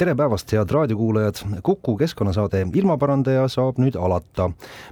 tere päevast, head raadiokuulajad, Kuku keskkonnasaade Ilmaparandaja saab nüüd alata.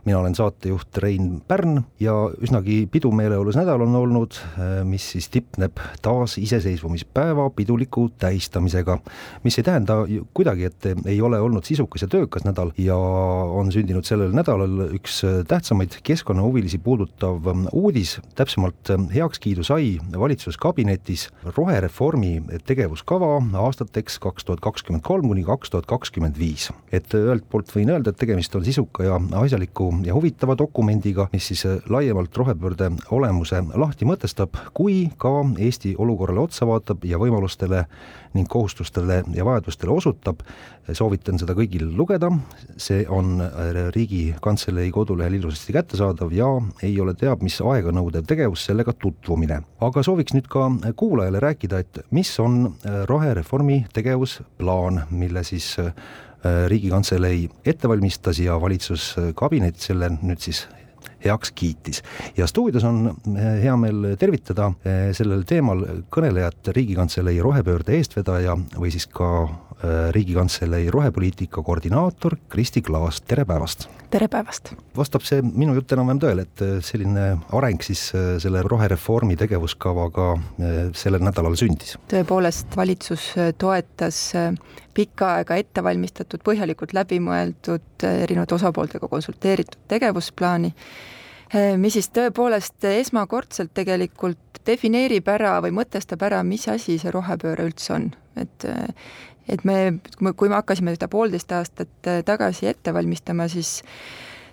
mina olen saatejuht Rein Pärn ja üsnagi pidumeeleolus nädal on olnud, mis siis tipneb taas iseseisvumispäeva piduliku tähistamisega. mis ei tähenda kuidagi, et ei ole olnud sisukas ja töökas nädal ja on sündinud sellel nädalal üks tähtsamaid keskkonnahuvilisi puudutav uudis, täpsemalt heakskiidu sai valitsuskabinetis rohereformi tegevuskava aastateks kaks tuhat kakskümmend kakskümmend kolm kuni kaks tuhat kakskümmend viis. et ühelt poolt võin öelda, et tegemist on sisuka ja asjaliku ja huvitava dokumendiga, mis siis laiemalt rohepöörde olemuse lahti mõtestab, kui ka Eesti olukorrale otsa vaatab ja võimalustele ning kohustustele ja vajadustele osutab. soovitan seda kõigil lugeda, see on Riigikantselei kodulehel ilusasti kättesaadav ja ei ole teab mis aeganõudev tegevus sellega tutvumine. aga sooviks nüüd ka kuulajale rääkida, et mis on rohereformi tegevusplaan plaan, mille siis äh, Riigikantselei ette valmistas ja valitsuskabinet selle nüüd siis heaks kiitis. ja stuudios on äh, hea meel tervitada äh, sellel teemal kõnelejat Riigikantselei rohepöörde eestvedaja või siis ka Riigikantselei rohepoliitika koordinaator Kristi Klaas, tere päevast! Tere päevast! vastab see minu jutt enam-vähem tõele, et selline areng siis selle rohereformi tegevuskavaga sellel nädalal sündis? tõepoolest, valitsus toetas pikka aega ette valmistatud, põhjalikult läbimõeldud, erinevate osapooltega konsulteeritud tegevusplaani, mis siis tõepoolest esmakordselt tegelikult defineerib ära või mõtestab ära, mis asi see rohepööre üldse on, et et me, kui me hakkasime seda poolteist aastat äh, tagasi ette valmistama, siis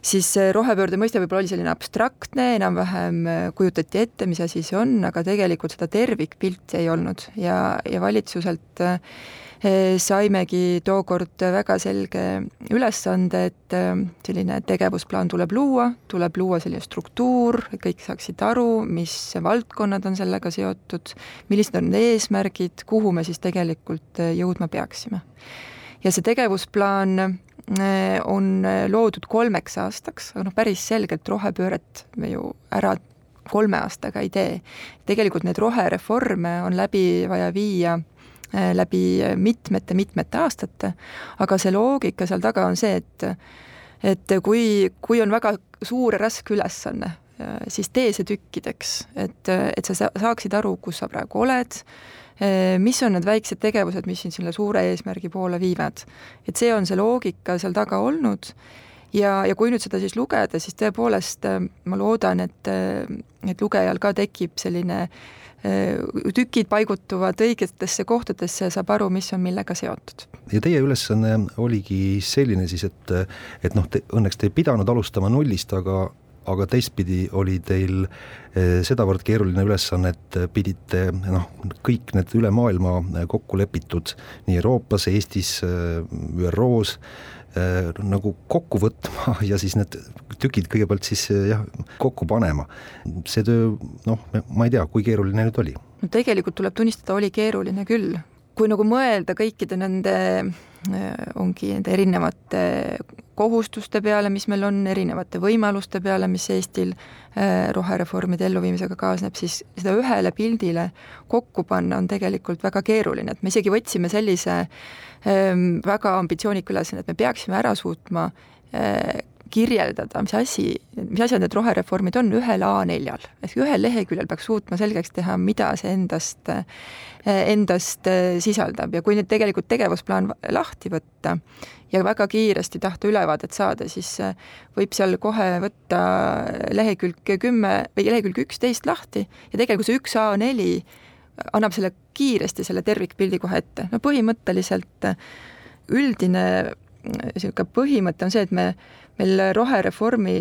siis rohepöörde mõiste võib-olla oli selline abstraktne, enam-vähem äh, kujutati ette, mis asi see on, aga tegelikult seda tervikpilti ei olnud. Ja, ja valitsuselt äh, saimegi tookord väga selge ülesande, et eh, selline tegevusplaan tuleb luua, tuleb luua selline struktuur, kõik saaksid aru, mis valdkonnad on sellega seotud, millised on eesmärgid, kuhu me siis tegelikult eh, jõudma peaksime. ja see tegevusplaan on loodud kolmeks aastaks, aga noh, päris selgelt rohepööret me ju ära kolme aastaga ei tee. tegelikult neid rohereforme on läbi vaja viia läbi mitmete-mitmete aastate, aga see loogika seal taga on see, et et kui, kui on väga suur ja raske ülesanne, äh, siis tee see tükkideks, et, et sa saaksid aru, kus sa praegu oled, äh, mis on need väiksed tegevused, mis sind selle suure eesmärgi poole viivad. et see on see loogika seal taga olnud ja, ja kui nüüd seda siis lugeda, siis tõepoolest ma loodan, et, et lugejal ka tekib selline äh, Äh, tükid paigutuvad õigetesse kohtadesse ja saab aru, mis on millega seotud. ja teie ülesanne oligi selline siis, et, et noh, õnneks te ei pidanud alustama nullist, aga aga teistpidi oli teil eh, sedavõrd keeruline ülesanne, et pidite noh, kõik need üle maailma kokku lepitud nii Euroopas, Eestis, ÜRO-s Äh, nagu kokku võtma ja siis need tükid kõigepealt siis äh, jah, kokku panema. see töö, noh, ma ei tea, kui keeruline nüüd oli? no tegelikult tuleb tunnistada, oli keeruline küll. kui nagu mõelda kõikide nende äh, ongi nende erinevate kohustuste peale, mis meil on, erinevate võimaluste peale, mis Eestil rohereformide elluviimisega kaasneb, siis seda ühele pildile kokku panna on tegelikult väga keeruline, et me isegi võtsime sellise äh, Ehm, väga ambitsioonika ülesanne, et me peaksime ära suutma eh, kirjeldada, mis asi, mis asjad need rohereformid on ühel A4-l. ehk ühel leheküljel peaks suutma selgeks teha, mida see endast, eh, endast eh, sisaldab ja kui nüüd tegelikult tegevusplaan lahti võtta ja väga kiiresti tahta ülevaadet saada, siis võib seal kohe võtta lehekülg kümme või lehekülg üksteist lahti ja tegelikult see üks A4 annab selle kiiresti selle tervikpildi kohe ette, no põhimõtteliselt üldine niisugune põhimõte on see, et me, meil rohereformi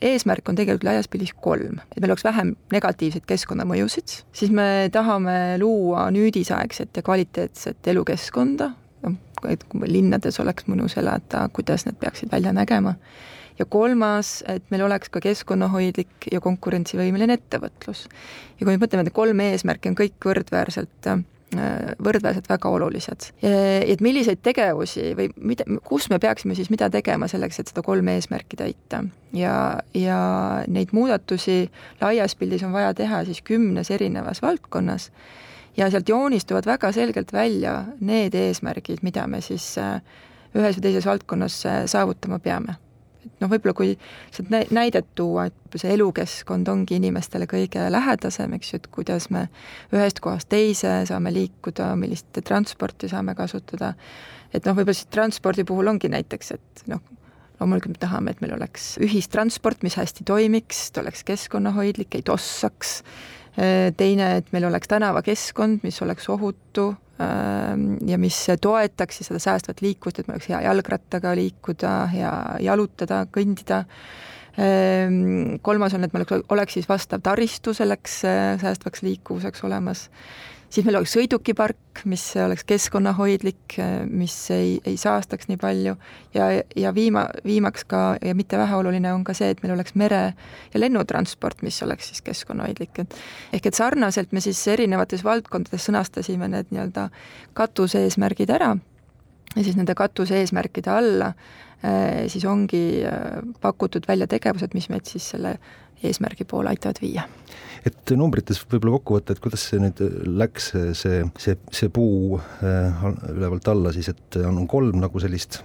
eesmärk on tegelikult laias pildis kolm, et meil oleks vähem negatiivseid keskkonnamõjusid, siis me tahame luua nüüdisaegset ja kvaliteetset elukeskkonda, noh, et kui linnades oleks mõnus elada, kuidas need peaksid välja nägema, ja kolmas, et meil oleks ka keskkonnahoidlik ja konkurentsivõimeline ettevõtlus. ja kui me mõtleme, et kolm eesmärki on kõik võrdväärselt võrdväärselt väga olulised. et milliseid tegevusi või mida, kus me peaksime siis mida tegema selleks, et seda kolme eesmärki täita. ja, ja neid muudatusi laias pildis on vaja teha siis kümnes erinevas valdkonnas ja sealt joonistuvad väga selgelt välja need eesmärgid, mida me siis ühes või teises valdkonnas saavutama peame et noh, võib-olla kui sealt näidet tuua, et see elukeskkond ongi inimestele kõige lähedasem, eks ju, et kuidas me ühest kohast teise saame liikuda, millist transporti saame kasutada, et noh, võib-olla siis transpordi puhul ongi näiteks, et noh, loomulikult me tahame, et meil oleks ühistransport, mis hästi toimiks, ta oleks keskkonnahoidlik, ei tossaks, teine, et meil oleks tänavakeskkond, mis oleks ohutu, ja mis toetaks siis seda säästvat liikuvust, et meil oleks hea jalgrattaga liikuda, hea jalutada, kõndida. Kolmas on, et meil oleks siis vastav taristu selleks äh, säästvaks liikuvuseks olemas siis meil oleks sõidukipark, mis oleks keskkonnahoidlik, mis ei, ei saastaks nii palju. Ja, ja viima, viimaks ka ja mitte väheoluline on ka see, et meil oleks mere- ja lennutransport, mis oleks siis keskkonnahoidlik, et ehk et sarnaselt me siis erinevates valdkondades sõnastasime need nii-öelda katuseesmärgid ära. Ja siis nende katuseesmärkide alla eh, siis ongi eh, pakutud välja tegevused, mis meid siis selle eesmärgi poole aitavad viia. Et numbrites võib-olla kokku võtta, et kuidas see nüüd läks, see, see, see puu äh, ülevalt alla siis, et on kolm nagu sellist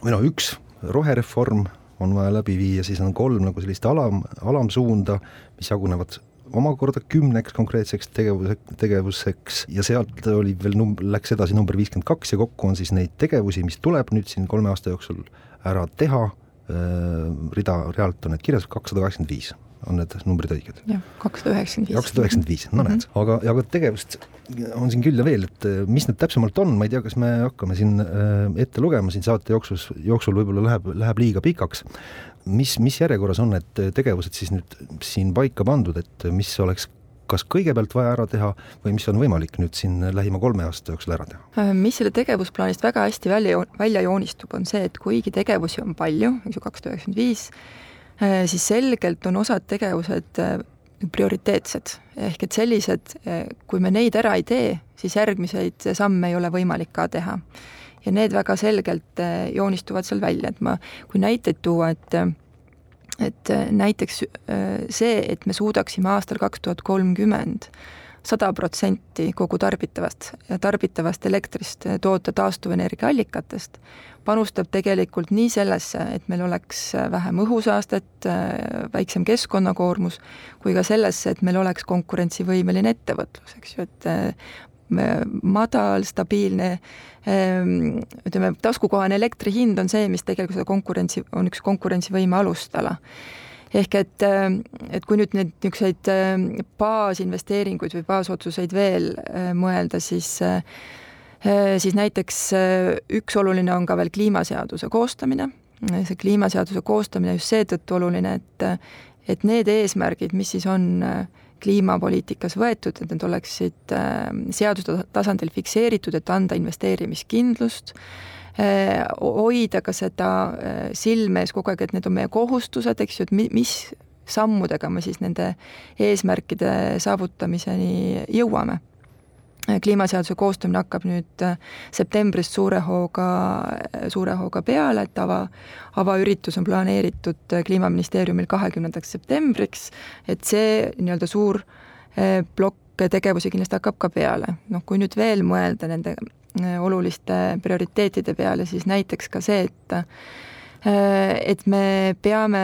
või noh, üks rohereform on vaja läbi viia, siis on kolm nagu sellist alam, alamsuunda, mis jagunevad omakorda kümneks konkreetseks tegevuse, tegevuseks. Ja sealt oli veel num-, läks edasi number viiskümmend kaks ja kokku on siis neid tegevusi, mis tuleb nüüd siin kolme aasta jooksul ära teha. Äh, rida realt on need kirjas, kakssada kaheksakümmend viis on need numbrid õiged? jah, kakssada üheksakümmend viis. kakssada üheksakümmend viis, no näed mm, -hmm. aga, aga tegevust on siin küll ja veel, et äh, mis need täpsemalt on, ma ei tea, kas me hakkame siin äh, ette lugema siin saate jooksus, jooksul võib-olla läheb, läheb liiga pikaks. mis, mis järjekorras on need tegevused siis nüüd siin paika pandud, et mis oleks kas kõigepealt vaja ära teha või mis on võimalik nüüd siin lähima kolme aasta jooksul ära teha? Äh, mis selle tegevusplaanist väga hästi välja, välja joonistub, on see, et kuigi tegevusi on palju, eks ju, kakssada üheksakümmend viis, siis selgelt on osad tegevused äh, prioriteetsed, ehk et sellised, kui me neid ära ei tee, siis järgmiseid samme ei ole võimalik ka teha. ja need väga selgelt joonistuvad seal välja, et ma, kui näiteid tuua, et et äh, näiteks äh, see, et me suudaksime aastal kaks tuhat kolmkümmend sada protsenti kogu tarbitavast, tarbitavast elektrist äh, toota taastuvenergia allikatest, panustab tegelikult nii sellesse, et meil oleks vähem õhusaastet, väiksem keskkonnakoormus, kui ka sellesse, et meil oleks konkurentsivõimeline ettevõtlus, eks ju, et madal, stabiilne ehm, ütleme, taskukohane elektri hind on see, mis tegelikult seda konkurentsi, on üks konkurentsivõime alustala. ehk et, et kui nüüd neid niisuguseid baasinvesteeringuid või baasotsuseid veel mõelda, siis siis näiteks üks oluline on ka veel kliimaseaduse koostamine, see kliimaseaduse koostamine just seetõttu oluline, et et need eesmärgid, mis siis on äh, kliimapoliitikas võetud, et need oleksid äh, seaduse tasandil fikseeritud, et anda investeerimiskindlust, äh, hoida ka seda äh, silme ees kogu aeg, et need on meie kohustused, eks ju, et mi-, mis sammudega me siis nende eesmärkide saavutamiseni jõuame kliimaseaduse koostamine hakkab nüüd äh, septembrist suure hooga, suure hooga peale, et ava, avaüritus on planeeritud äh, Kliimaministeeriumil kahekümnendaks septembriks, et see nii-öelda suur äh, plokk tegevusi kindlasti hakkab ka peale. noh, kui nüüd veel mõelda nende oluliste prioriteetide peale, siis näiteks ka see, et et me peame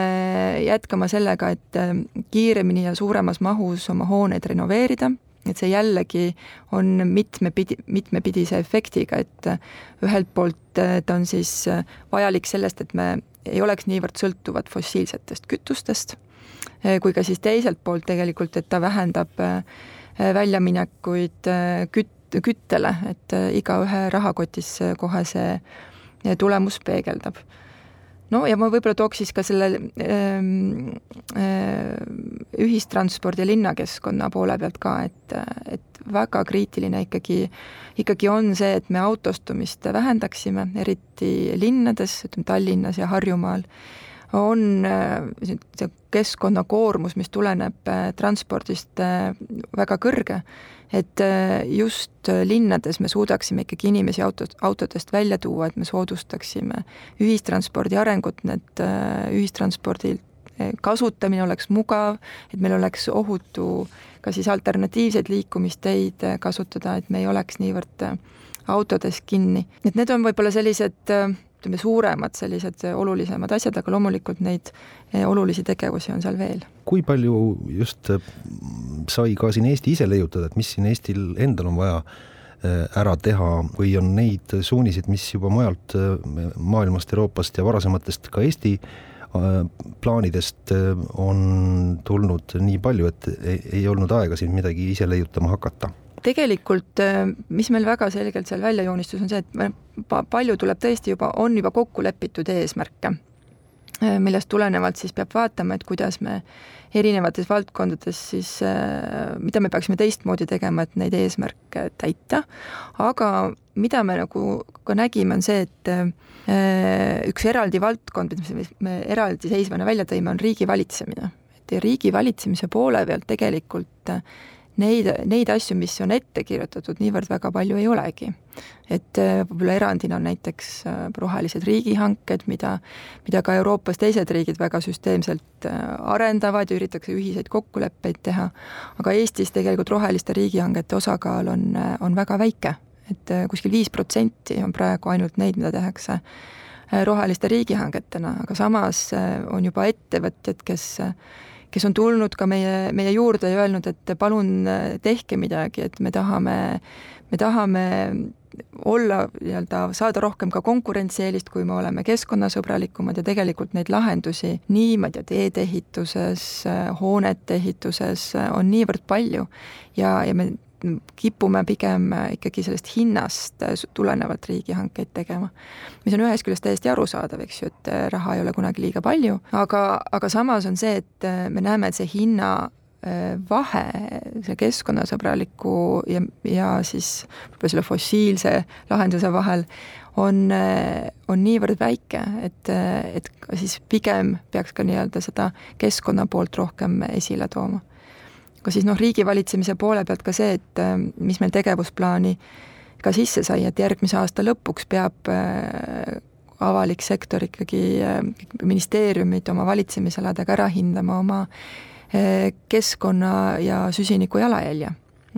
jätkama sellega, et kiiremini ja suuremas mahus oma hooneid renoveerida et see jällegi on mitmepidi, mitmepidise efektiga, et ühelt poolt ta on siis vajalik sellest, et me ei oleks niivõrd sõltuvad fossiilsetest kütustest, kui ka siis teiselt poolt tegelikult, et ta vähendab väljaminekuid küt-, küttele, et igaühe rahakotis kohe see tulemus peegeldab no ja ma võib-olla tooks siis ka selle ähm, äh, ühistranspordi ja linnakeskkonna poole pealt ka, et, et väga kriitiline ikkagi, ikkagi on see, et me autostumist vähendaksime, eriti linnades, ütleme Tallinnas ja Harjumaal, on äh, see keskkonnakoormus, mis tuleneb äh, transpordist äh, väga kõrge et äh, just äh, linnades me suudaksime ikkagi inimesi autot, autodest välja tuua, et me soodustaksime ühistranspordi arengut, need äh, ühistranspordi kasutamine oleks mugav, et meil oleks ohutu ka siis alternatiivseid liikumisteid kasutada, et me ei oleks niivõrd autodes kinni. et need on võib-olla sellised ütleme, suuremad sellised olulisemad asjad, aga loomulikult neid eh, olulisi tegevusi on seal veel. kui palju just eh, sai ka siin Eesti ise leiutada, et mis siin Eestil endal on vaja ära teha või on neid suuniseid, mis juba mujalt maailmast, Euroopast ja varasematest ka Eesti plaanidest on tulnud nii palju, et ei olnud aega siin midagi ise leiutama hakata tegelikult äh, mis meil väga selgelt seal välja joonistus, on see, et palju tuleb tõesti juba, on juba kokku lepitud eesmärke, äh, millest tulenevalt siis peab vaatama, et kuidas me erinevates valdkondades siis, äh, mida me peaksime teistmoodi tegema, et neid eesmärke täita, aga mida me nagu ka nägime, on see, et üks eraldi valdkond, mis me eraldiseisvana välja tõime, on riigi valitsemine. et riigi valitsemise poole pealt tegelikult neid, neid asju, mis on ette kirjutatud, niivõrd väga palju ei olegi. et äh, võib-olla erandina on näiteks äh, rohelised riigihanked, mida, mida ka Euroopas teised riigid väga süsteemselt äh, arendavad ja üritatakse ühiseid kokkuleppeid teha, aga Eestis tegelikult roheliste riigihangete osakaal on, on väga väike, et kuskil viis protsenti on praegu ainult neid, mida tehakse roheliste riigihangetena, aga samas on juba ettevõtjad, kes kes on tulnud ka meie, meie juurde ja öelnud, et palun äh, tehke midagi, et me tahame, me tahame olla nii-öelda, saada rohkem ka konkurentsieelist, kui me oleme keskkonnasõbralikumad ja tegelikult neid lahendusi nii, ma ei tea, teedeehituses, äh, hoonete ehituses äh, on niivõrd palju. Ja, ja me kipume pigem äh, ikkagi sellest hinnast äh, tulenevalt riigihankeid tegema. mis on ühest küljest täiesti arusaadav, eks ju, et äh, raha ei ole kunagi liiga palju, aga, aga samas on see, et me näeme, et see hinna vahe, see keskkonnasõbraliku ja, ja siis võib-olla selle fossiilse lahenduse vahel on, on niivõrd väike, et, et siis pigem peaks ka nii-öelda seda keskkonna poolt rohkem esile tooma aga siis noh, riigivalitsemise poole pealt ka see, et äh, mis meil tegevusplaani ka sisse sai, et järgmise aasta lõpuks peab äh, avalik sektor ikkagi, äh, ministeeriumid oma valitsemisaladega ära hindama oma keskkonna ja süsiniku jalajälje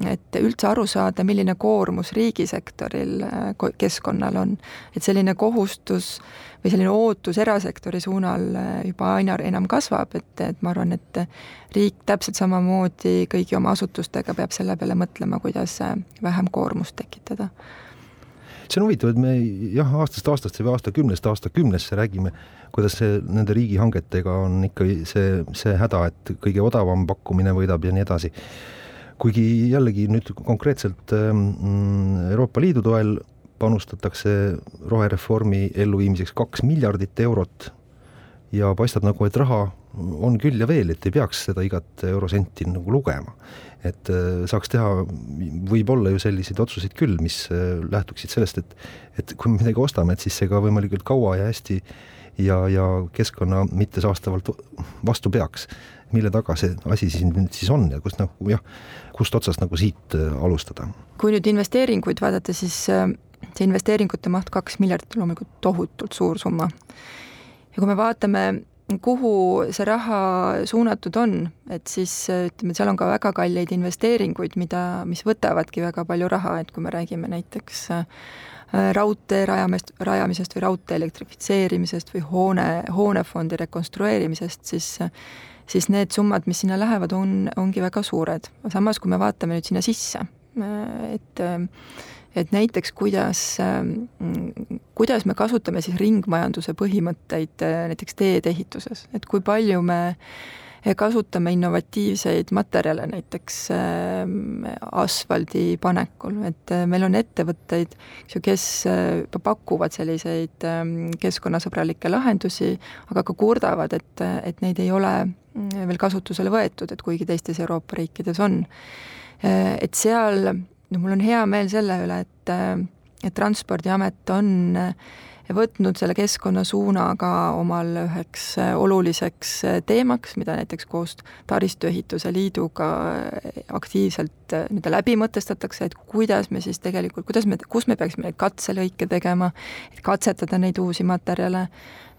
et üldse aru saada, milline koormus riigisektoril äh, keskkonnal on. et selline kohustus või selline ootus erasektori suunal äh, juba aina enam kasvab, et, et ma arvan, et riik täpselt samamoodi kõigi oma asutustega peab selle peale mõtlema, kuidas äh, vähem koormust tekitada. See on huvitav, et me jah, aastast aastasse või aastakümnest aastakümnesse räägime, kuidas see nende riigihangetega on ikkagi see, see häda, et kõige odavam pakkumine võidab ja nii edasi. Kuigi jällegi nüüd konkreetselt ähm, Euroopa Liidu toel panustatakse rohereformi elluviimiseks kaks miljardit eurot ja paistab nagu, et raha on küll ja veel, et ei peaks seda igat eurosenti nagu lugema. et äh, saaks teha võib-olla ju selliseid otsuseid küll, mis äh, lähtuksid sellest, et et kui me midagi ostame, et siis see ka võimalikult kaua ja hästi ja, ja keskkonna mittesaastavalt vastu peaks mille taga see asi siin nüüd siis on ja kust nagu jah, kust otsast nagu siit äh, alustada? kui nüüd investeeringuid vaadata, siis see investeeringute maht kaks miljardit on loomulikult tohutult suur summa. ja kui me vaatame, kuhu see raha suunatud on, et siis äh, ütleme, seal on ka väga kalleid investeeringuid, mida, mis võtavadki väga palju raha, et kui me räägime näiteks raudtee rajamist, rajamisest või raudtee elektrifitseerimisest või hoone, hoonefondi rekonstrueerimisest, siis siis need summad, mis sinna lähevad, on, ongi väga suured. samas, kui me vaatame nüüd sinna sisse, et et näiteks kuidas, kuidas me kasutame siis ringmajanduse põhimõtteid näiteks teede ehituses, et kui palju me kasutame innovatiivseid materjale näiteks ähm, asfaldi panekul, et äh, meil on ettevõtteid, kes äh, pakuvad selliseid ähm, keskkonnasõbralikke lahendusi, aga ka kurdavad, et, et neid ei ole mm, veel kasutusele võetud, et kuigi teistes Euroopa riikides on. Äh, et seal, no mul on hea meel selle üle, et, et Transpordiamet on äh, võtnud selle keskkonnasuuna ka omal üheks äh, oluliseks äh, teemaks, mida näiteks koos Taristuehituse Liiduga äh, aktiivselt nii-öelda läbi mõtestatakse, et kuidas me siis tegelikult, kuidas me, kus me peaksime neid katselõike tegema, et katsetada neid uusi materjale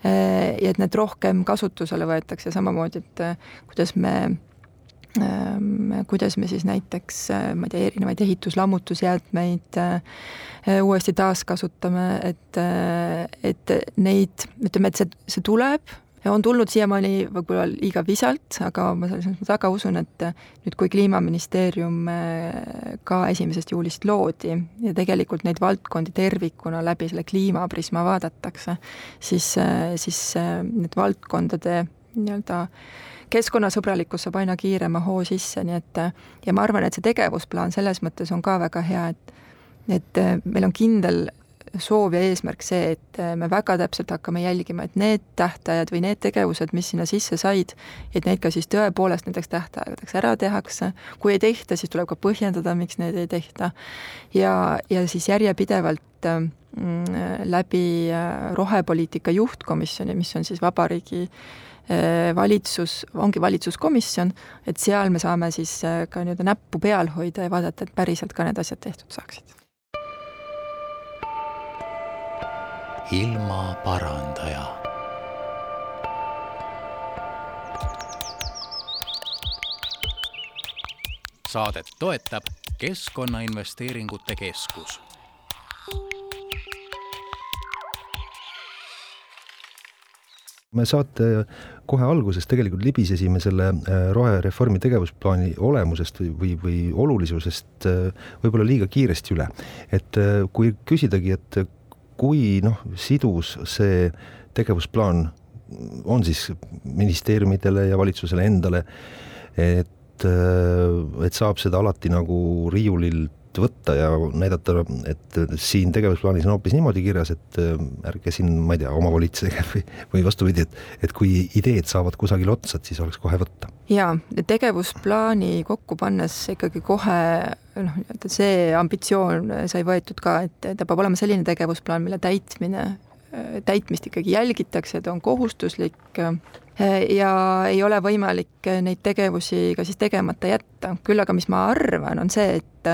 ja et need rohkem kasutusele võetakse, samamoodi, et kuidas me kuidas me siis näiteks, äh, ma ei tea, erinevaid ehitus-lammutusjäätmeid äh, uuesti taaskasutame, et, äh, et neid, ütleme, et see, see tuleb, on tulnud siiamaani võib-olla liiga visalt, aga ma selles mõttes väga usun, et nüüd, kui Kliimaministeerium ka esimesest juulist loodi ja tegelikult neid valdkondi tervikuna läbi selle kliimaprisma vaadatakse, siis, siis need valdkondade nii-öelda keskkonnasõbralikkus saab aina kiirema hoo sisse, nii et ja ma arvan, et see tegevusplaan selles mõttes on ka väga hea, et et meil on kindel soov ja eesmärk see, et me väga täpselt hakkame jälgima, et need tähtajad või need tegevused, mis sinna sisse said, et need ka siis tõepoolest nendeks tähtaegadeks ära tehakse, kui ei tehta, siis tuleb ka põhjendada, miks neid ei tehta. ja, ja siis järjepidevalt mm, läbi rohepoliitika juhtkomisjoni, mis on siis vabariigi Äh, valitsus, ongi valitsuskomisjon, et seal me saame siis äh, ka nii-öelda näppu peal hoida ja vaadata, et päriselt ka need asjad tehtud saaksid. ilmaparandaja saadet toetab Keskkonnainvesteeringute Keskus me saate kohe alguses tegelikult libisesime selle äh, rohereformi tegevusplaani olemusest või, või, või olulisusest äh, võib-olla liiga kiiresti üle. et äh, kui küsidagi, et kui noh, sidus see tegevusplaan on siis ministeeriumidele ja valitsusele endale, et, et saab seda alati nagu riiulilt võtta ja näidata, et siin tegevusplaanis on hoopis niimoodi kirjas, et äh, ärge siin, ma ei tea, omavolitsege või, või vastupidi, et, et kui ideed saavad kusagil otsa, et siis oleks kohe võtta. jaa, tegevusplaani kokku pannes ikkagi kohe noh, nii-öelda see ambitsioon sai võetud ka, et ta peab olema selline tegevusplaan, mille täitmine, täitmist ikkagi jälgitakse, ta on kohustuslik ja ei ole võimalik neid tegevusi ka siis tegemata jätta, küll aga mis ma arvan, on see, et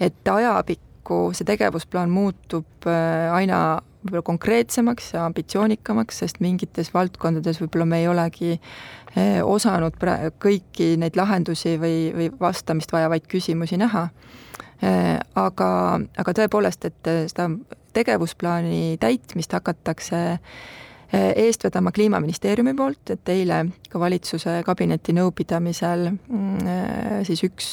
et ajapikku see tegevusplaan muutub äh, aina võib-olla konkreetsemaks ja ambitsioonikamaks, sest mingites valdkondades võib-olla me ei olegi äh, osanud pra-, kõiki neid lahendusi või, või vastamist vajavaid küsimusi näha. Äh, aga, aga tõepoolest, et seda tegevusplaani täitmist hakatakse eest vedama Kliimaministeeriumi poolt, et eile ka valitsuse kabineti nõupidamisel mm, siis üks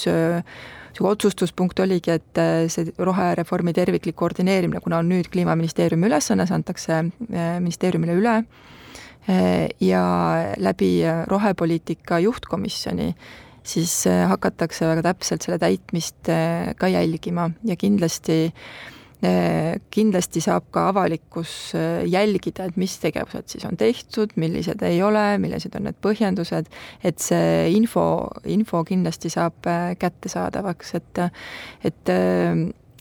niisugune otsustuspunkt oligi, et äh, see rohereformi terviklik koordineerimine, kuna on nüüd Kliimaministeeriumi ülesanne, see antakse äh, ministeeriumile üle äh, ja läbi rohepoliitika juhtkomisjoni siis hakatakse väga täpselt selle täitmist ka jälgima. Ja kindlasti äh, kindlasti saab ka avalikkus äh, jälgida, et mis tegevused siis on tehtud, millised ei ole, millised on need põhjendused, et see info, info kindlasti saab äh, kättesaadavaks, et et,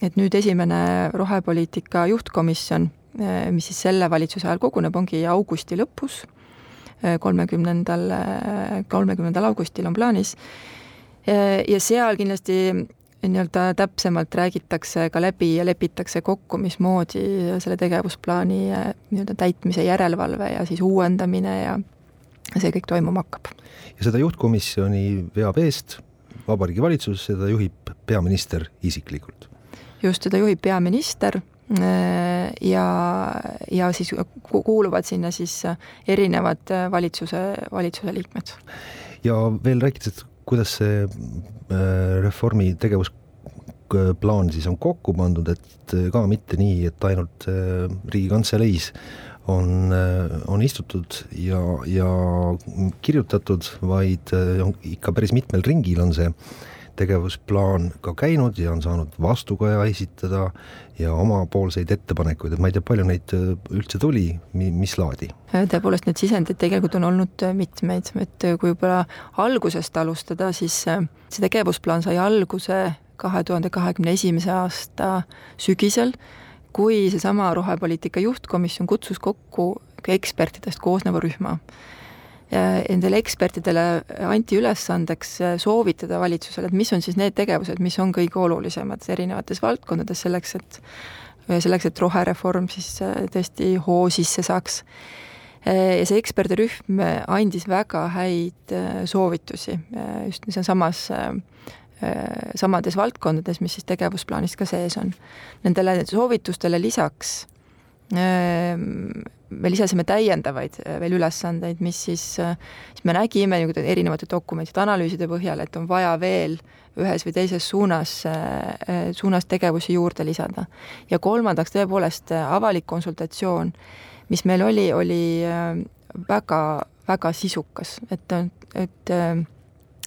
et nüüd esimene rohepoliitika juhtkomisjon, mis siis selle valitsuse ajal koguneb, ongi augusti lõpus, kolmekümnendal, kolmekümnendal augustil on plaanis, ja seal kindlasti nii-öelda täpsemalt räägitakse ka läbi ja lepitakse kokku, mismoodi selle tegevusplaani eh, nii-öelda täitmise järelevalve ja siis uuendamine ja see kõik toimuma hakkab. ja seda juhtkomisjoni veab eest Vabariigi Valitsus, seda juhib peaminister isiklikult? just, seda juhib peaminister eh, ja, ja siis kuuluvad sinna siis erinevad valitsuse, valitsuse liikmed. ja veel rääkides, et kuidas see äh, reformi tegevusplaan siis on kokku pandud, et äh, ka mitte nii, et ainult äh, Riigikantseleis on, on istutud ja, ja kirjutatud, vaid on ikka päris mitmel ringil on see tegevusplaan ka käinud ja on saanud vastukaja esitada ja omapoolseid ettepanekuid, et ma ei tea, palju neid üldse tuli, mis laadi? tõepoolest, neid sisendeid tegelikult on olnud mitmeid, et kui võib-olla algusest alustada, siis see tegevusplaan sai alguse kahe tuhande kahekümne esimese aasta sügisel, kui seesama rohepoliitika juhtkomisjon kutsus kokku ekspertidest koosneva rühma. Nendele ekspertidele anti ülesandeks soovitada valitsusele, et mis on siis need tegevused, mis on kõige olulisemad erinevates valdkondades selleks, et selleks, et rohereform siis tõesti hoo sisse saaks. ja see eksperdirühm andis väga häid soovitusi just sealsamas Äh, samades valdkondades, mis siis tegevusplaanis ka sees on. Nendele soovitustele lisaks me lisasime täiendavaid äh, veel ülesandeid, mis siis, äh, siis me nägime ju erinevate dokumentide analüüside põhjal, et on vaja veel ühes või teises suunas, suunas tegevusi juurde lisada. ja kolmandaks tõepoolest avalik konsultatsioon, mis meil oli, oli väga, väga sisukas, et, et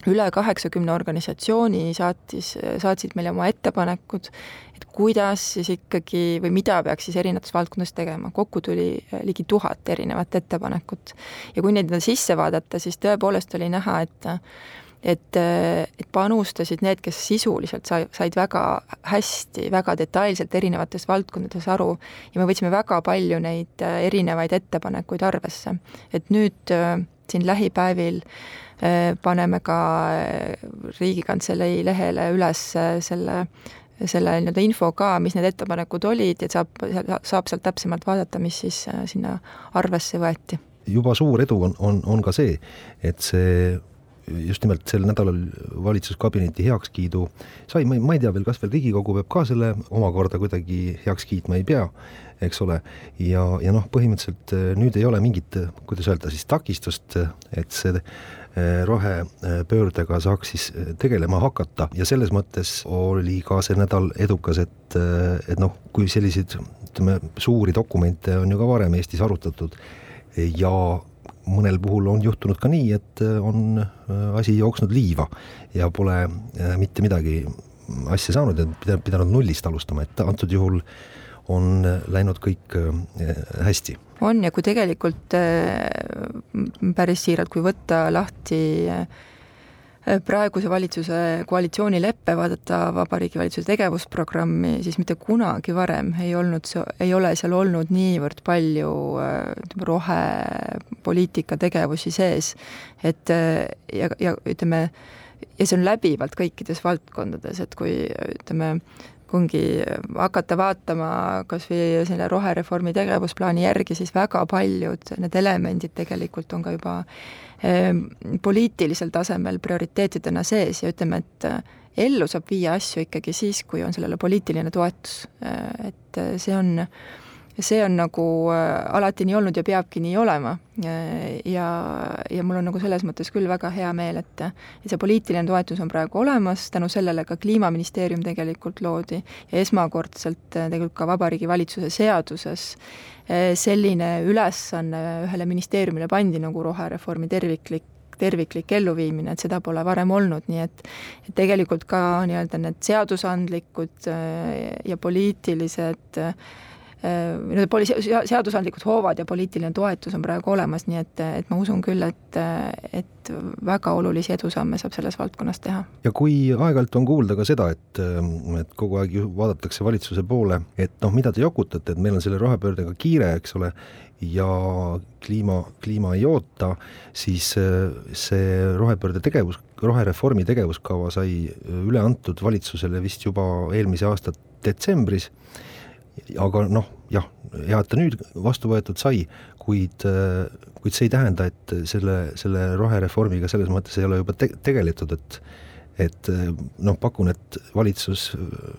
üle kaheksakümne organisatsiooni saatis, saatsid meile oma ettepanekud, et kuidas siis ikkagi või mida peaks siis erinevates valdkondades tegema, kokku tuli eh, ligi tuhat erinevat ettepanekut. ja kui neid sisse vaadata, siis tõepoolest oli näha, et et, et panustasid need, kes sisuliselt sai, said väga hästi, väga detailselt erinevates valdkondades aru ja me võtsime väga palju neid eh, erinevaid ettepanekuid arvesse. et nüüd eh, siin lähipäevil äh, Äh, paneme ka äh, Riigikantselei lehele üles äh, selle selle nii-öelda info ka, mis need ettepanekud olid, et saab, saab sealt täpsemalt vaadata, mis siis sinna arvesse võeti. juba suur edu on, on, on ka see, et see just nimelt sel nädalal valitsuskabineti heakskiidu sai, ma ei, ma ei tea veel, kas veel Riigikogu peab ka selle omakorda kuidagi heaks kiitma, ei pea, eks ole, ja, ja noh, põhimõtteliselt nüüd ei ole mingit, kuidas öelda siis, takistust, et see rohepöördega saaks siis eh, tegelema hakata. Ja selles mõttes oli ka see nädal edukas, et, et noh, kui selliseid ütleme, suuri dokumente on ju ka varem Eestis arutatud. Ja mõnel puhul on juhtunud ka nii, et on asi jooksnud liiva ja pole mitte midagi asja saanud ja pidanud nullist alustama, et antud juhul on läinud kõik hästi. On ja kui tegelikult äh, päris siiralt, kui võtta lahti äh, praeguse valitsuse koalitsioonileppe, vaadata Vabariigi Valitsuse tegevusprogrammi, siis mitte kunagi varem ei olnud, ei ole seal olnud niivõrd palju ütleme, äh, rohepoliitika tegevusi sees, et ja, ja ütleme, ja see on läbivalt kõikides valdkondades, et kui ütleme, ongi hakata vaatama kas või selle rohereformi tegevusplaani järgi, siis väga paljud need elemendid tegelikult on ka juba eh, poliitilisel tasemel prioriteetidena sees ja ütleme, et eh, ellu saab viia asju ikkagi siis, kui on sellele poliitiline toetus, eh, et see on äh, see on nagu äh, alati nii olnud ja peabki nii olema. ja, ja mul on nagu selles mõttes küll väga hea meel, et see poliitiline toetus on praegu olemas, tänu sellele ka Kliimaministeerium tegelikult loodi ja esmakordselt äh, tegelikult ka Vabariigi Valitsuse seaduses äh, selline ülesanne ühele ministeeriumile pandi nagu rohereformi terviklik terviklik elluviimine, et seda pole varem olnud, nii et et tegelikult ka nii-öelda need seadusandlikud ja poliitilised Äh, nii-öelda poli-, seadusandlikud hoovad ja poliitiline toetus on praegu olemas, nii et, et ma usun küll, et, et väga olulisi edusamme saab selles valdkonnas teha. ja kui aeg-ajalt on kuulda ka seda, et, et kogu aeg ju vaadatakse valitsuse poole, et noh, mida te jokutate, et meil on selle rohepöördega kiire, eks ole, ja kliima, kliima ei oota, siis see rohepöörde tegevus, rohereformi tegevuskava sai üle antud valitsusele vist juba eelmise aasta detsembris aga noh, jah, hea, et ta nüüd vastu võetud sai, kuid, kuid see ei tähenda, et selle, selle rohereformiga selles mõttes ei ole juba te-, tegeletud, et et noh, pakun, et valitsus,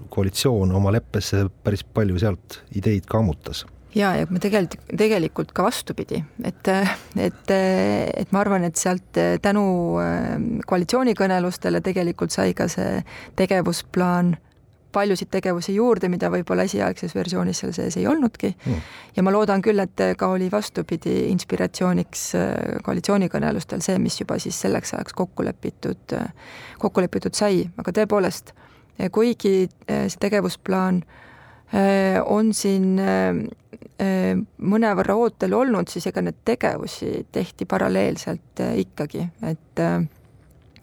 koalitsioon oma leppesse päris palju sealt ideid ka ammutas. Ja, ja me tegelikult, tegelikult ka vastupidi, et, et, et ma arvan, et sealt tänu koalitsioonikõnelustele tegelikult sai ka see tegevusplaan paljusid tegevusi juurde, mida võib-olla esialgses versioonis seal sees ei olnudki. Mm.. ja ma loodan küll, et ka oli vastupidi inspiratsiooniks koalitsioonikõnelustel see, mis juba siis selleks ajaks kokku lepitud, kokku lepitud sai, aga tõepoolest, kuigi see tegevusplaan on siin mõnevõrra ootel olnud, siis ega neid tegevusi tehti paralleelselt ikkagi, et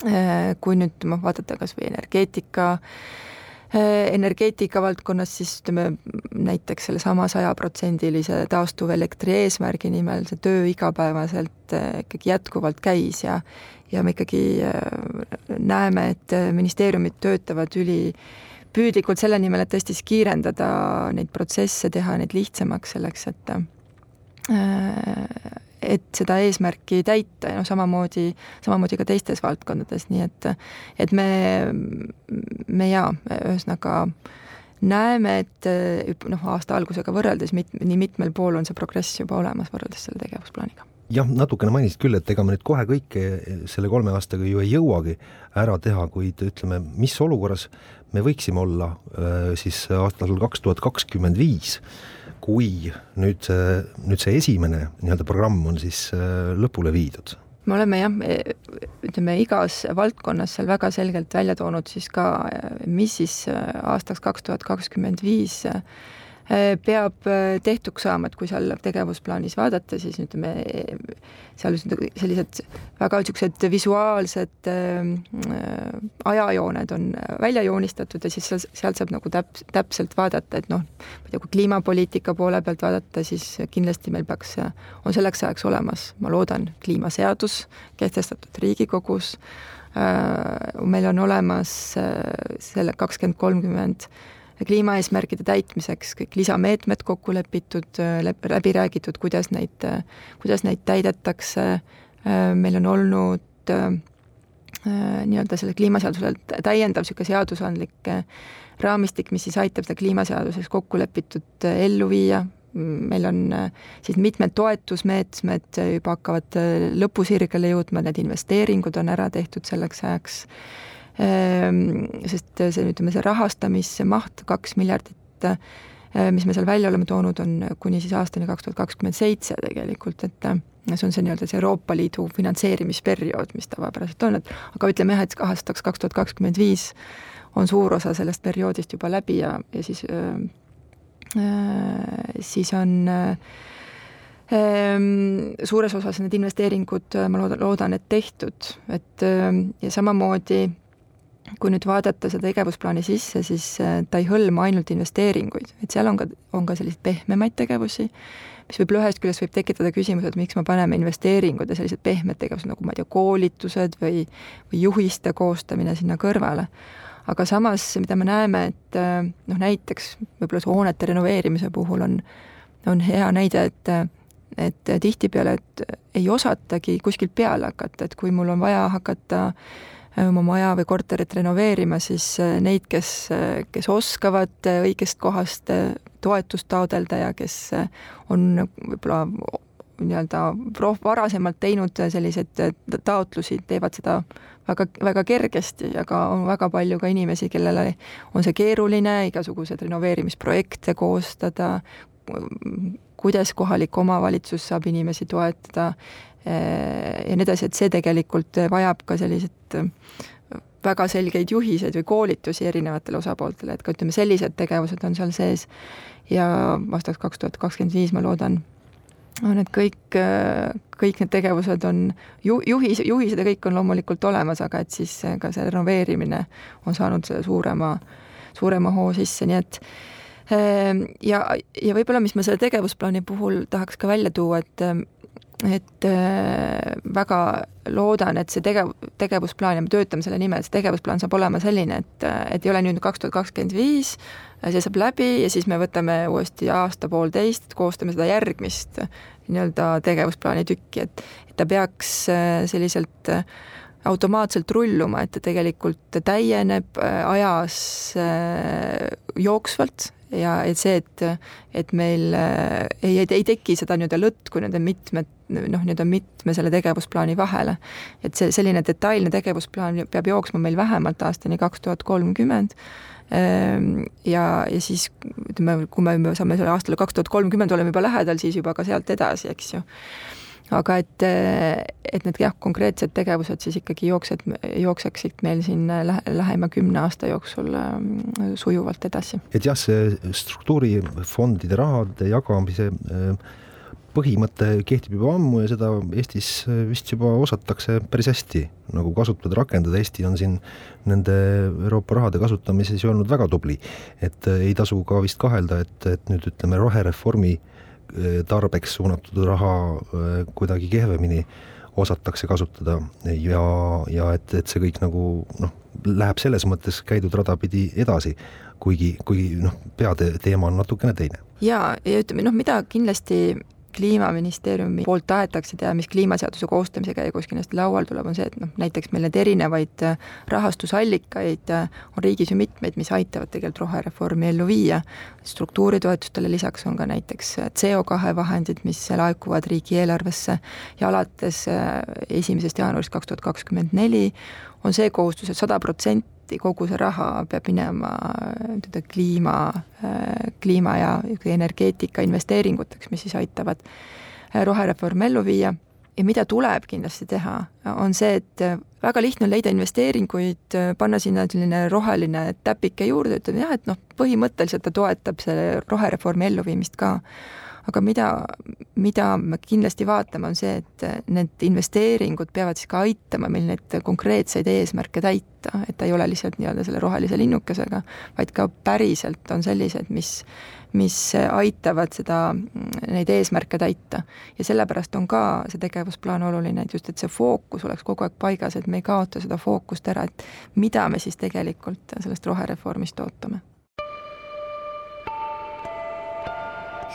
Äh, kui nüüd vaadata kas või energeetika, äh, energeetika valdkonnas, siis ütleme näiteks sellesama sajaprotsendilise taastuvelektri eesmärgi nimel see töö igapäevaselt äh, ikkagi jätkuvalt käis ja ja me ikkagi näeme, et ministeeriumid töötavad üli püüdlikult selle nimel, et tõesti siis kiirendada neid protsesse, teha neid lihtsamaks selleks, et et seda eesmärki täita ja noh, samamoodi, samamoodi ka teistes valdkondades, nii et et me, me jaa, ühesõnaga näeme, et noh, aasta algusega võrreldes mit-, nii mitmel pool on see progress juba olemas võrreldes selle tegevusplaaniga. Jah, natukene mainisid küll, et ega me nüüd kohe kõike selle kolme aastaga ju ei jõuagi ära teha, kuid ütleme, mis olukorras me võiksime olla äh, siis aastal kaks tuhat kakskümmend viis kui nüüd nüüd see esimene nii-öelda programm on siis äh, lõpule viidud? me oleme jah, ütleme igas valdkonnas seal väga selgelt välja toonud siis ka, mis siis äh, aastaks kaks tuhat kakskümmend viis Äh, peab äh, tehtuks saama, et kui seal tegevusplaanis vaadata, siis ütleme, seal sellised väga niisugused visuaalsed äh, ajajooned on välja joonistatud ja siis seal, sealt saab nagu täp-, täpselt vaadata, et noh, ma ei tea, kui kliimapoliitika poole pealt vaadata, siis kindlasti meil peaks, on selleks ajaks olemas, ma loodan, kliimaseadus kehtestatud Riigikogus, meil on olemas selle kakskümmend kolmkümmend kliimaeesmärkide täitmiseks kõik lisameetmed kokku lepitud, läbi räägitud, kuidas neid, kuidas neid täidetakse, meil on olnud nii-öelda selle kliimaseadusel täiendav niisugune seadusandlik raamistik, mis siis aitab seda kliimaseaduses kokku lepitut ellu viia, meil on siis mitmed toetusmeetmed juba hakkavad lõpusirgele jõudma, need investeeringud on ära tehtud selleks ajaks sest see, ütleme, see rahastamismaht, kaks miljardit, eh, mis me seal välja oleme toonud, on kuni siis aastani kaks tuhat kakskümmend seitse tegelikult, et eh, see on see nii-öelda see Euroopa Liidu finantseerimisperiood, mis tavapäraselt on, et aga ütleme jah, et aastaks kaks tuhat kakskümmend viis on suur osa sellest perioodist juba läbi ja, ja siis äh,, siis on äh, suures osas need investeeringud, ma loodan, loodan, et tehtud, et ja samamoodi kui nüüd vaadata seda tegevusplaani sisse, siis äh, ta ei hõlma ainult investeeringuid, et seal on ka, on ka selliseid pehmemaid tegevusi, mis võib-olla ühest küljest võib tekitada küsimuse, et miks me paneme investeeringud ja sellised pehmed tegevused nagu ma ei tea, koolitused või, või juhiste koostamine sinna kõrvale. aga samas, mida me näeme, et äh, noh, näiteks võib-olla see hoonete renoveerimise puhul on, on hea näide, et et tihtipeale, et ei osatagi kuskilt peale hakata, et kui mul on vaja hakata äh, oma maja või korterit renoveerima, siis äh, neid, kes, äh, kes oskavad äh, õigest kohast toetust taodelda ja kes on võib-olla nii-öelda varasemalt teinud selliseid taotlusi, teevad seda väga, väga kergesti, aga on väga palju ka inimesi, kellele on see keeruline, igasuguseid renoveerimisprojekte koostada, kuidas kohalik omavalitsus saab inimesi toetada ja nii edasi, et see tegelikult vajab ka sellised väga selgeid juhiseid või koolitusi erinevatele osapooltele, et ka ütleme, sellised tegevused on seal sees. Ja aastaks kaks tuhat kakskümmend viis ma loodan, on et kõik, kõik need tegevused on ju-, juhis, juhised ja kõik on loomulikult olemas, aga et siis ka see renoveerimine on saanud selle suurema, suurema hoo sisse, nii et ja, ja võib-olla, mis ma selle tegevusplaani puhul tahaks ka välja tuua, et et äh, väga loodan, et see tegev, tegevusplaan ja me töötame selle nimel, see tegevusplaan saab olema selline, et, et ei ole nüüd kaks tuhat kakskümmend viis, see saab läbi ja siis me võtame uuesti aasta-poolteist, koostame seda järgmist nii-öelda tegevusplaani tükki, et, et ta peaks äh, selliselt äh, automaatselt rulluma, et ta tegelikult täieneb ajas jooksvalt, ja et see, et, et meil äh, ei, ei, teki seda nii-öelda lõtku nende mitmed noh, on mitme selle tegevusplaani vahele. et see selline detailne tegevusplaan peab jooksma meil vähemalt aastani kaks tuhat kolmkümmend Ehm, ja, ja siis ütleme, kui me saame selle aastale kaks tuhat kolmkümmend oleme juba lähedal, siis juba ka sealt edasi, eks ju. aga et, et need jah, konkreetsed tegevused siis ikkagi jooksed, jookseksid meil siin lähe, lähema kümne aasta jooksul ehm, sujuvalt edasi. et jah, see struktuurifondide rahade jagamise äh, põhimõte kehtib juba ammu ja seda Eestis vist juba osatakse päris hästi nagu kasutada, rakendada, Eesti on siin nende Euroopa rahade kasutamises ju olnud väga tubli. et ei tasu ka vist kahelda, et, et nüüd ütleme, rohereformi eh, tarbeks suunatud raha kuidagi kehvemini osatakse kasutada ja, ja et, et see kõik nagu noh, läheb selles mõttes käidud rada pidi edasi, kuigi, kuigi noh, peateema on natukene teine. jaa, ja ütleme noh, mida kindlasti kliimaministeeriumi poolt tahetakse teha, mis kliimaseaduse koostamise käigus kindlasti laual tuleb, on see, et noh, näiteks meil need erinevaid äh, rahastusallikaid äh, on riigis ju mitmeid, mis aitavad tegelikult rohereformi ellu viia. struktuuritoetustele lisaks on ka näiteks äh, CO2 vahendid, mis laekuvad riigieelarvesse ja alates esimesest jaanuarist kaks tuhat kakskümmend neli on see kohustus et, et sada protsenti kogu see raha peab minema nii-öelda kliima, kliima ja energeetika investeeringuteks, mis siis aitavad äh, rohereformi ellu viia. Ja mida tuleb kindlasti teha, on see, et väga lihtne on leida investeeringuid, panna sinna selline roheline täpike juurde, ütleme jah, et noh, põhimõtteliselt ta toetab selle rohereformi elluviimist ka aga mida, mida me kindlasti vaatame, on see, et need investeeringud peavad siis ka aitama meil neid konkreetseid eesmärke täita, et ta ei ole lihtsalt nii-öelda selle rohelise linnukesega, vaid ka päriselt on sellised, mis, mis aitavad seda, neid eesmärke täita. ja sellepärast on ka see tegevusplaan oluline, et just, et see fookus oleks kogu aeg paigas, et me ei kaota seda fookust ära, et mida me siis tegelikult sellest rohereformist ootame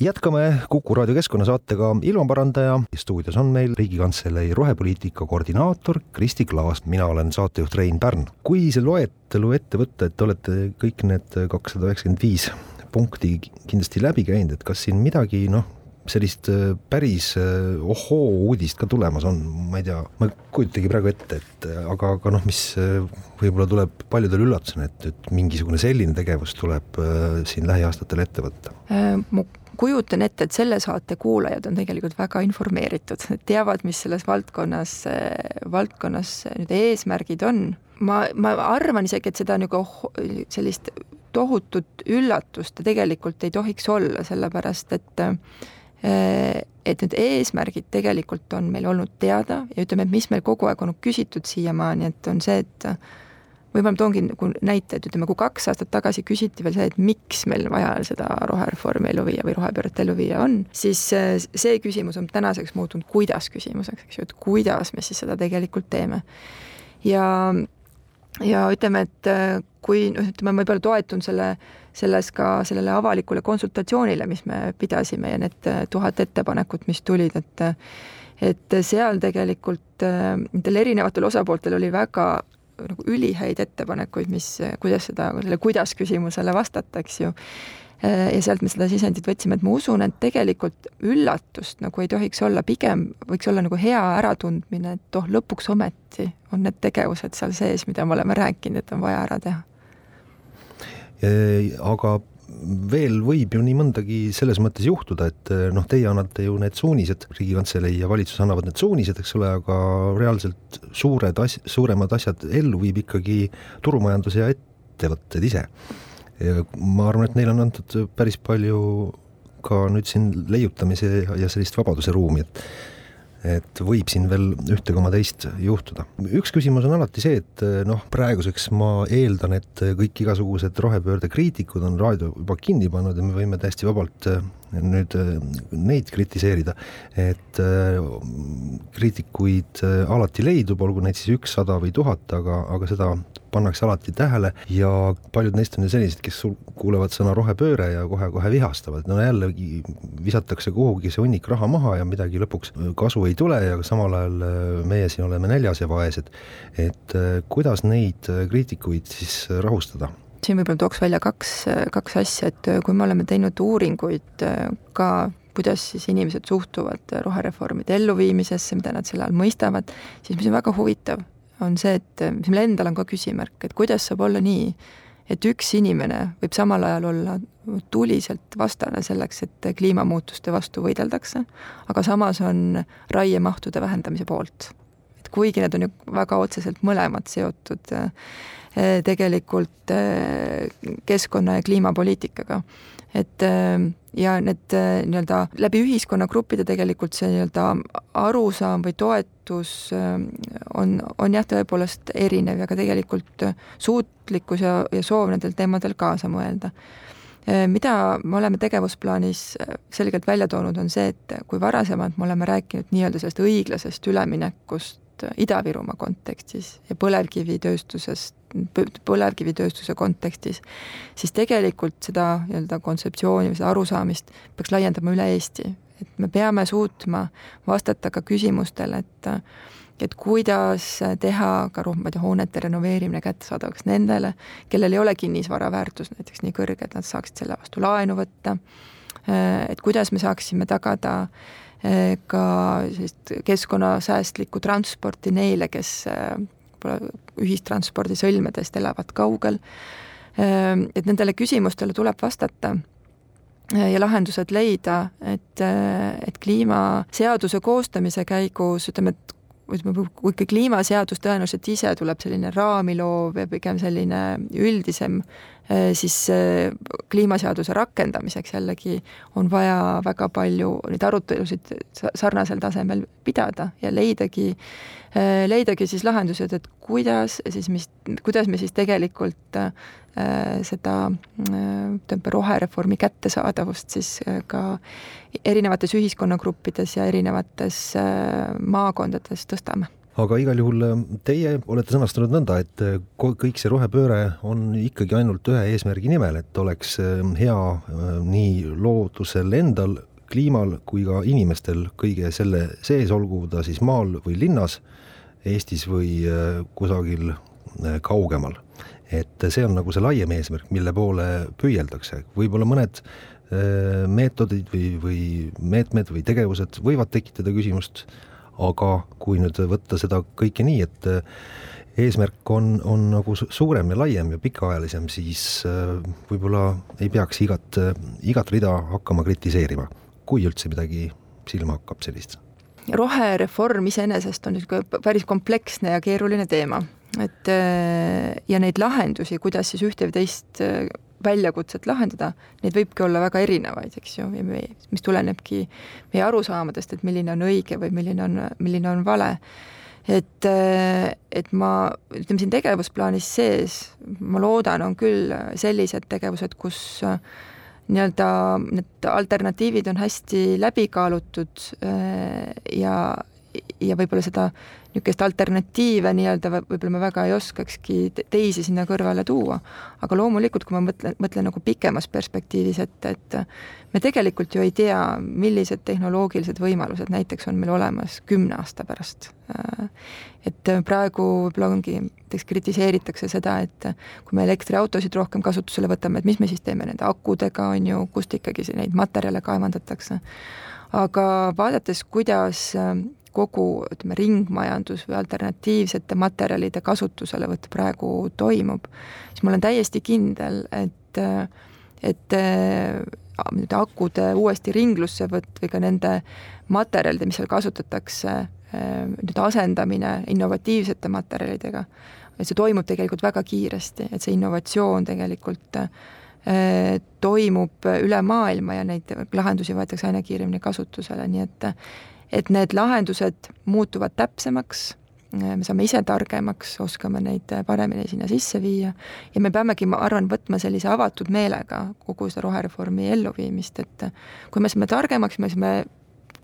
jätkame Kuku raadio keskkonnasaatega Ilmaparandaja. stuudios on meil Riigikantselei rohepoliitika koordinaator Kristi Klaas, mina olen saatejuht Rein Pärn. kui see loetelu ette võtta, et te olete kõik need kakssada üheksakümmend viis punkti kindlasti läbi käinud, et kas siin midagi noh, sellist äh, päris äh, ohoo uudist ka tulemas on, ma ei tea, ma ei kujutagi praegu ette, et äh, aga, aga noh, mis võib-olla tuleb paljudele üllatusena, et, et mingisugune selline tegevus tuleb siin lähiaastatel ette võtta? mu kujutan ette, et selle saate kuulajad on tegelikult väga informeeritud, teavad, mis selles valdkonnas, valdkonnas nüüd eesmärgid on. ma, ma arvan isegi, et seda nagu sellist tohutut üllatust tegelikult ei tohiks olla, sellepärast et et need eesmärgid tegelikult on meil olnud teada ja ütleme, et mis meil kogu aeg on küsitud siiamaani, et on see, et võib-olla ma toongi nagu näite, et ütleme, kui kaks aastat tagasi küsiti veel see, et miks meil vaja seda rohereformi ellu viia või rohepööret ellu viia on, siis äh, see küsimus on tänaseks muutunud kuidas küsimuseks, eks ju, et kuidas me siis seda tegelikult teeme. ja, ja ütleme, et äh, kui noh, ütleme, ma võib-olla toetun selle, selles ka sellele avalikule konsultatsioonile, mis me pidasime ja need äh, tuhat ettepanekut, mis tulid, et et seal tegelikult nendel erinevatel osapooltel oli väga nagu ülihäid ettepanekuid, mis, kuidas seda, selle kuidas küsimusele vastata, eks ju. ja sealt me seda sisendit võtsime, et ma usun, et tegelikult üllatust nagu ei tohiks olla, pigem võiks olla nagu hea äratundmine, et oh, lõpuks ometi on need tegevused seal sees, mida me oleme rääkinud, et on vaja ära teha. aga veel võib ju nii mõndagi selles mõttes juhtuda, et eh, noh, teie annate ju need suunised, Riigikantselei ja valitsus annavad need suunised, eks ole, aga reaalselt suured as-, suuremad asjad ellu viib ikkagi turumajandus ja ettevõtted ise. ja ma arvan, et neile on antud päris palju ka nüüd siin leiutamise ja sellist vabaduse ruumi, et et võib siin veel ühte koma teist juhtuda. üks küsimus on alati see, et noh, praeguseks ma eeldan, et kõik igasugused rohepöörde kriitikud on raadio juba kinni pannud ja me võime täiesti vabalt nüüd neid kritiseerida, et kriitikuid alati leidub, olgu neid siis ükssada või tuhat, aga, aga seda pannakse alati tähele ja paljud neist on ju sellised, kes kuulevad sõna rohepööre ja kohe-kohe vihastavad, no jällegi visatakse kuhugi see hunnik raha maha ja midagi lõpuks kasu ei tule ja samal ajal meie siin oleme näljas ja vaesed. et kuidas neid kriitikuid siis rahustada? Siin võib-olla tooks välja kaks, kaks asja, et kui me oleme teinud uuringuid ka kuidas siis inimesed suhtuvad rohereformide elluviimisesse, mida nad selle all mõistavad, siis mis on väga huvitav, on see, et mis meil endal on ka küsimärk, et kuidas saab olla nii, et üks inimene võib samal ajal olla tuliselt vastane selleks, et kliimamuutuste vastu võideldakse, aga samas on raiemahtude vähendamise poolt. et kuigi need on ju väga otseselt mõlemad seotud Eh, tegelikult eh, keskkonna- ja kliimapoliitikaga. et eh, ja need nii-öelda läbi ühiskonnagruppide tegelikult see nii-öelda arusaam või toetus on, on jah, tõepoolest erinev ja ka tegelikult suutlikkus ja, ja soov nendel teemadel kaasa mõelda mida me oleme tegevusplaanis selgelt välja toonud, on see, et kui varasemalt me oleme rääkinud nii-öelda sellest õiglasest üleminekust Ida-Virumaa kontekstis ja põlevkivitööstusest põlevkivitööstuse kontekstis, siis tegelikult seda nii-öelda kontseptsiooni või seda arusaamist peaks laiendama üle Eesti. et me peame suutma vastata ka küsimustele, et et kuidas teha ka tea, hoonete renoveerimine kättesaadavaks nendele, kellel ei ole kinnisvara väärtus näiteks nii kõrge, et nad saaksid selle vastu laenu võtta, et kuidas me saaksime tagada ka sellist keskkonnasäästlikku transporti neile, kes võib-olla ühistranspordi sõlmedest elavad kaugel. Ehm, et nendele küsimustele tuleb vastata ja lahendused leida, et, et kliimaseaduse koostamise käigus ütleme, et ütleme, kui kliimaseadus tõenäoliselt ise tuleb selline raami loov ja pigem selline üldisem, eh, siis eh, kliimaseaduse rakendamiseks jällegi on vaja väga palju neid arutelusid sarnasel tasemel pidada ja leidagi Äh, leidagi siis lahendused, et kuidas siis, mis, kuidas me siis tegelikult äh, seda äh, ütleme, rohereformi kättesaadavust siis ka erinevates ühiskonnagruppides ja erinevates maakondades tõstame aga igal juhul teie olete sõnastanud nõnda, et kõik see rohepööre on ikkagi ainult ühe eesmärgi nimel, et oleks hea nii loodusel endal, kliimal kui ka inimestel kõige selle sees, olgu ta siis maal või linnas Eestis või äh, kusagil äh, kaugemal. et see on nagu see laiem eesmärk, mille poole püüeldakse, võib-olla mõned äh, meetodid või, või meetmed või tegevused võivad tekitada küsimust, aga kui nüüd võtta seda kõike nii, et eesmärk on, on nagu suurem ja laiem ja pikaajalisem, siis võib-olla ei peaks igat, igat rida hakkama kritiseerima, kui üldse midagi silma hakkab sellist. Rohereform iseenesest on niisugune päris kompleksne ja keeruline teema, et äh, ja neid lahendusi, kuidas siis ühte või teist väljakutset lahendada, neid võibki olla väga erinevaid, eks ju, mis tulenebki meie arusaamadest, et milline on õige või milline on, milline on vale. et, et ma, ütleme siin tegevusplaanis sees, ma loodan, on küll sellised tegevused, kus äh, nii-öelda need alternatiivid on hästi läbi kaalutud äh, ja, ja võib-olla seda niisugust alternatiive nii-öelda võib-olla me väga ei oskakski teisi sinna kõrvale tuua. aga loomulikult, kui ma mõtlen, mõtlen nagu pikemas perspektiivis, et, et me tegelikult ju ei tea, millised tehnoloogilised võimalused näiteks on meil olemas kümne aasta pärast. et praegu võib-olla ongi, näiteks kritiseeritakse seda, et kui me elektriautosid rohkem kasutusele võtame, et mis me siis teeme nende akudega, on ju, kust ikkagi neid materjale kaevandatakse. aga vaadates, kuidas kogu ütleme, ringmajandus või alternatiivsete materjalide kasutuselevõtt praegu toimub, siis ma olen täiesti kindel, et, et nüüd akude uuesti ringlussevõtt või ka nende materjalide, mis seal kasutatakse, nüüd asendamine innovatiivsete materjalidega, et see toimub tegelikult väga kiiresti, et see innovatsioon tegelikult toimub üle maailma ja neid lahendusi võetakse aina kiiremini kasutusele, nii et et need lahendused muutuvad täpsemaks, me saame ise targemaks, oskame neid paremini sinna sisse viia ja me peamegi, ma arvan, võtma sellise avatud meelega kogu seda rohereformi elluviimist, et kui me saame targemaks, me saame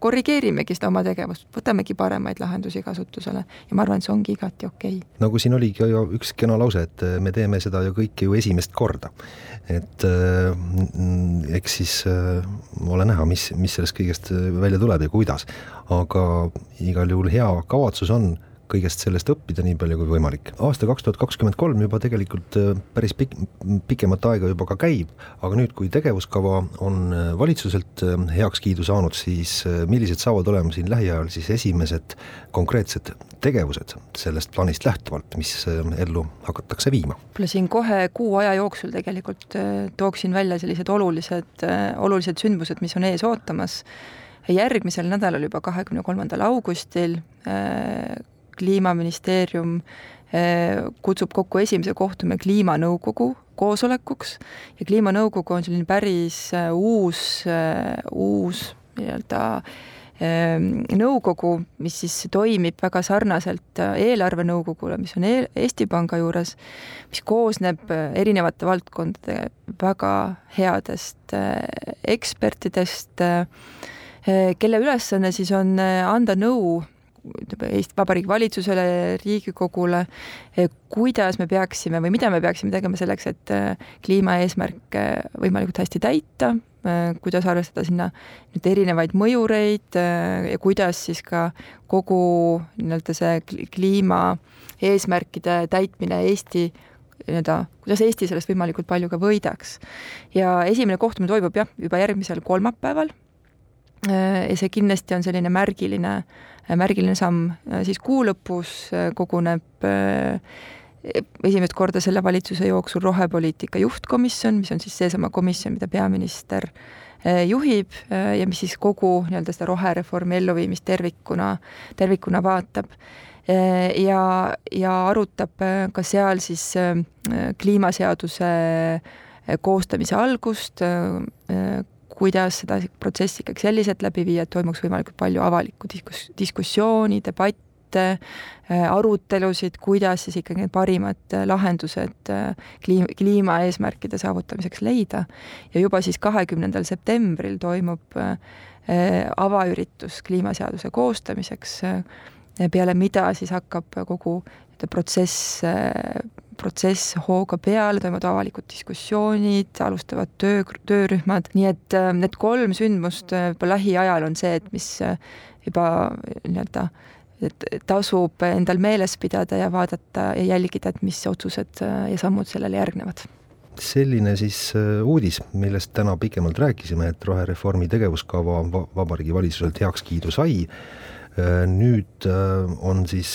korrigeerimegi seda oma tegevust, võtamegi paremaid lahendusi kasutusele ja ma arvan, et see ongi igati okei okay.. nagu siin oligi ju üks kena lause, et äh, me teeme seda ju kõike ju esimest korda. et äh, eks siis äh, ole näha, mis, mis sellest kõigest välja tuleb ja kuidas, aga igal juhul hea kavatsus on kõigest sellest õppida nii palju kui võimalik. aasta kaks tuhat kakskümmend kolm juba tegelikult äh, päris pik-, pikemat aega juba ka käib, aga nüüd, kui tegevuskava on äh, valitsuselt äh, heakskiidu saanud, siis millised saavad olema siin lähiajal siis esimesed konkreetsed tegevused sellest plaanist lähtuvalt, mis ellu hakatakse viima? võib-olla siin kohe kuu aja jooksul tegelikult tooksin välja sellised olulised, olulised sündmused, mis on ees ootamas järgmisel nädalal, juba kahekümne kolmandal augustil kliimaministeerium eh, kutsub kokku esimese kohtume kliimanõukogu koosolekuks. Ja kliimanõukogu on selline päris eh, uus, eh, uus nii-öelda nõukogu, mis siis toimib väga sarnaselt eelarvenõukogule, mis on eel, Eesti Panga juures, mis koosneb erinevate valdkondade väga headest ekspertidest, kelle ülesanne siis on anda nõu ütleme Eesti Vabariigi valitsusele, Riigikogule, kuidas me peaksime või mida me peaksime tegema selleks, et äh, kliimaeesmärke võimalikult hästi täita, kuidas arvestada sinna nüüd erinevaid mõjureid ja kuidas siis ka kogu nii-öelda see kliimaeesmärkide täitmine Eesti nii-öelda, kuidas Eesti sellest võimalikult palju ka võidaks. ja esimene kohtumine toimub jah, juba järgmisel kolmapäeval ja see kindlasti on selline märgiline märgiline samm, siis kuu lõpus äh, koguneb äh, esimest korda selle valitsuse jooksul rohepoliitika juhtkomisjon, mis on siis seesama komisjon, mida peaminister äh, juhib ja mis siis kogu nii-öelda seda rohereformi elluviimist tervikuna, tervikuna vaatab. ja, ja arutab ka seal siis kliimaseaduse koostamise algust, kuidas seda protsessi ikkagi selliselt läbi viia, et toimuks võimalikult palju avalikku diskus-, diskussiooni, debatte, äh, arutelusid, kuidas siis ikkagi need parimad äh, lahendused äh, kliim-, kliimaeesmärkide saavutamiseks leida. ja juba siis kahekümnendal septembril toimub avaüritus kliimaseaduse koostamiseks, peale mida siis hakkab kogu protsess protsess hooga peale, toimuvad avalikud diskussioonid, alustavad töö, töörühmad, nii et äh, need kolm sündmust äh, juba lähiajal on see, et mis äh, juba nii-öelda tasub endal meeles pidada ja vaadata ja jälgida, et mis otsused ja sammud sellele järgnevad selline siis uudis, millest täna pikemalt rääkisime, et rohereformi tegevuskava Vabariigi Valitsuselt heakskiidu sai. nüüd on siis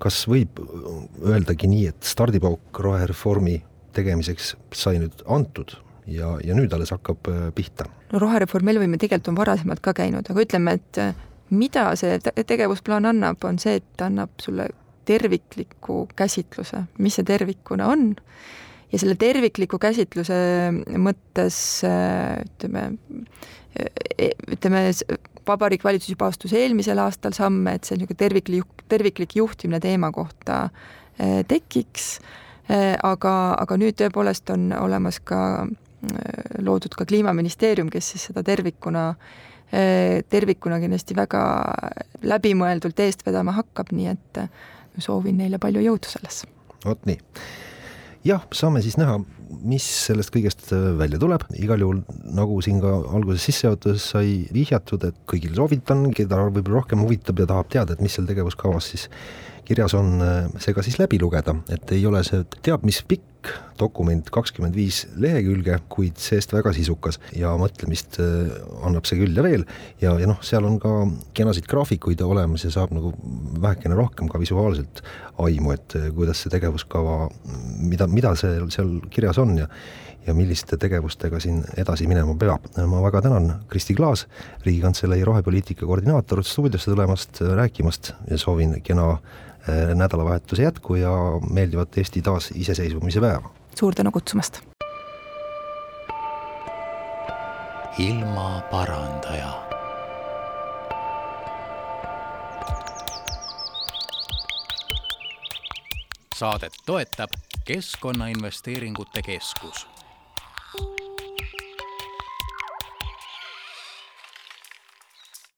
kas võib öeldagi nii, et stardipauk rohereformi tegemiseks sai nüüd antud ja, ja nüüd alles hakkab äh, pihta? no rohereformi elluviimine tegelikult on varasemalt ka käinud, aga ütleme, et äh, mida see tegevusplaan annab, on see, et ta annab sulle tervikliku käsitluse, mis see tervikuna on, ja selle tervikliku käsitluse mõttes äh, ütleme, ütleme, Vabariigi Valitsus juba astus eelmisel aastal samme, et see niisugune terviklik, terviklik juhtimine teema kohta eh, tekiks, eh, aga, aga nüüd tõepoolest on olemas ka eh, loodud ka Kliimaministeerium, kes siis seda tervikuna, tervikuna kindlasti väga läbimõeldult eest vedama hakkab, nii et soovin neile palju jõudu selles. vot nii jah, saame siis näha, mis sellest kõigest äh, välja tuleb, igal juhul nagu siin ka alguses sissejuhatuses sai vihjatud, et kõigile soovitan, keda võib-olla rohkem huvitab ja tahab teada, et mis seal tegevuskavas siis kirjas on, äh, see ka siis läbi lugeda, et ei ole see teab mis pikk dokument, kakskümmend viis lehekülge, kuid see-eest väga sisukas ja mõtlemist äh, annab see küll ja veel. ja, ja noh, seal on ka kenasid graafikuid olemas ja saab nagu vähekene rohkem ka visuaalselt aimu, et äh, kuidas see tegevuskava, mida, mida see seal kirjas on ja ja milliste tegevustega siin edasi minema peab. ma väga tänan Kristi Klaas, Riigikantselei rohepoliitika koordinaator, stuudiosse tulemast, rääkimast ja soovin kena Eh, nädalavahetuse jätku ja meeldivat Eesti taasiseseisvumise päeva. suur tänu kutsumast. ilmaparandaja saadet toetab Keskkonnainvesteeringute Keskus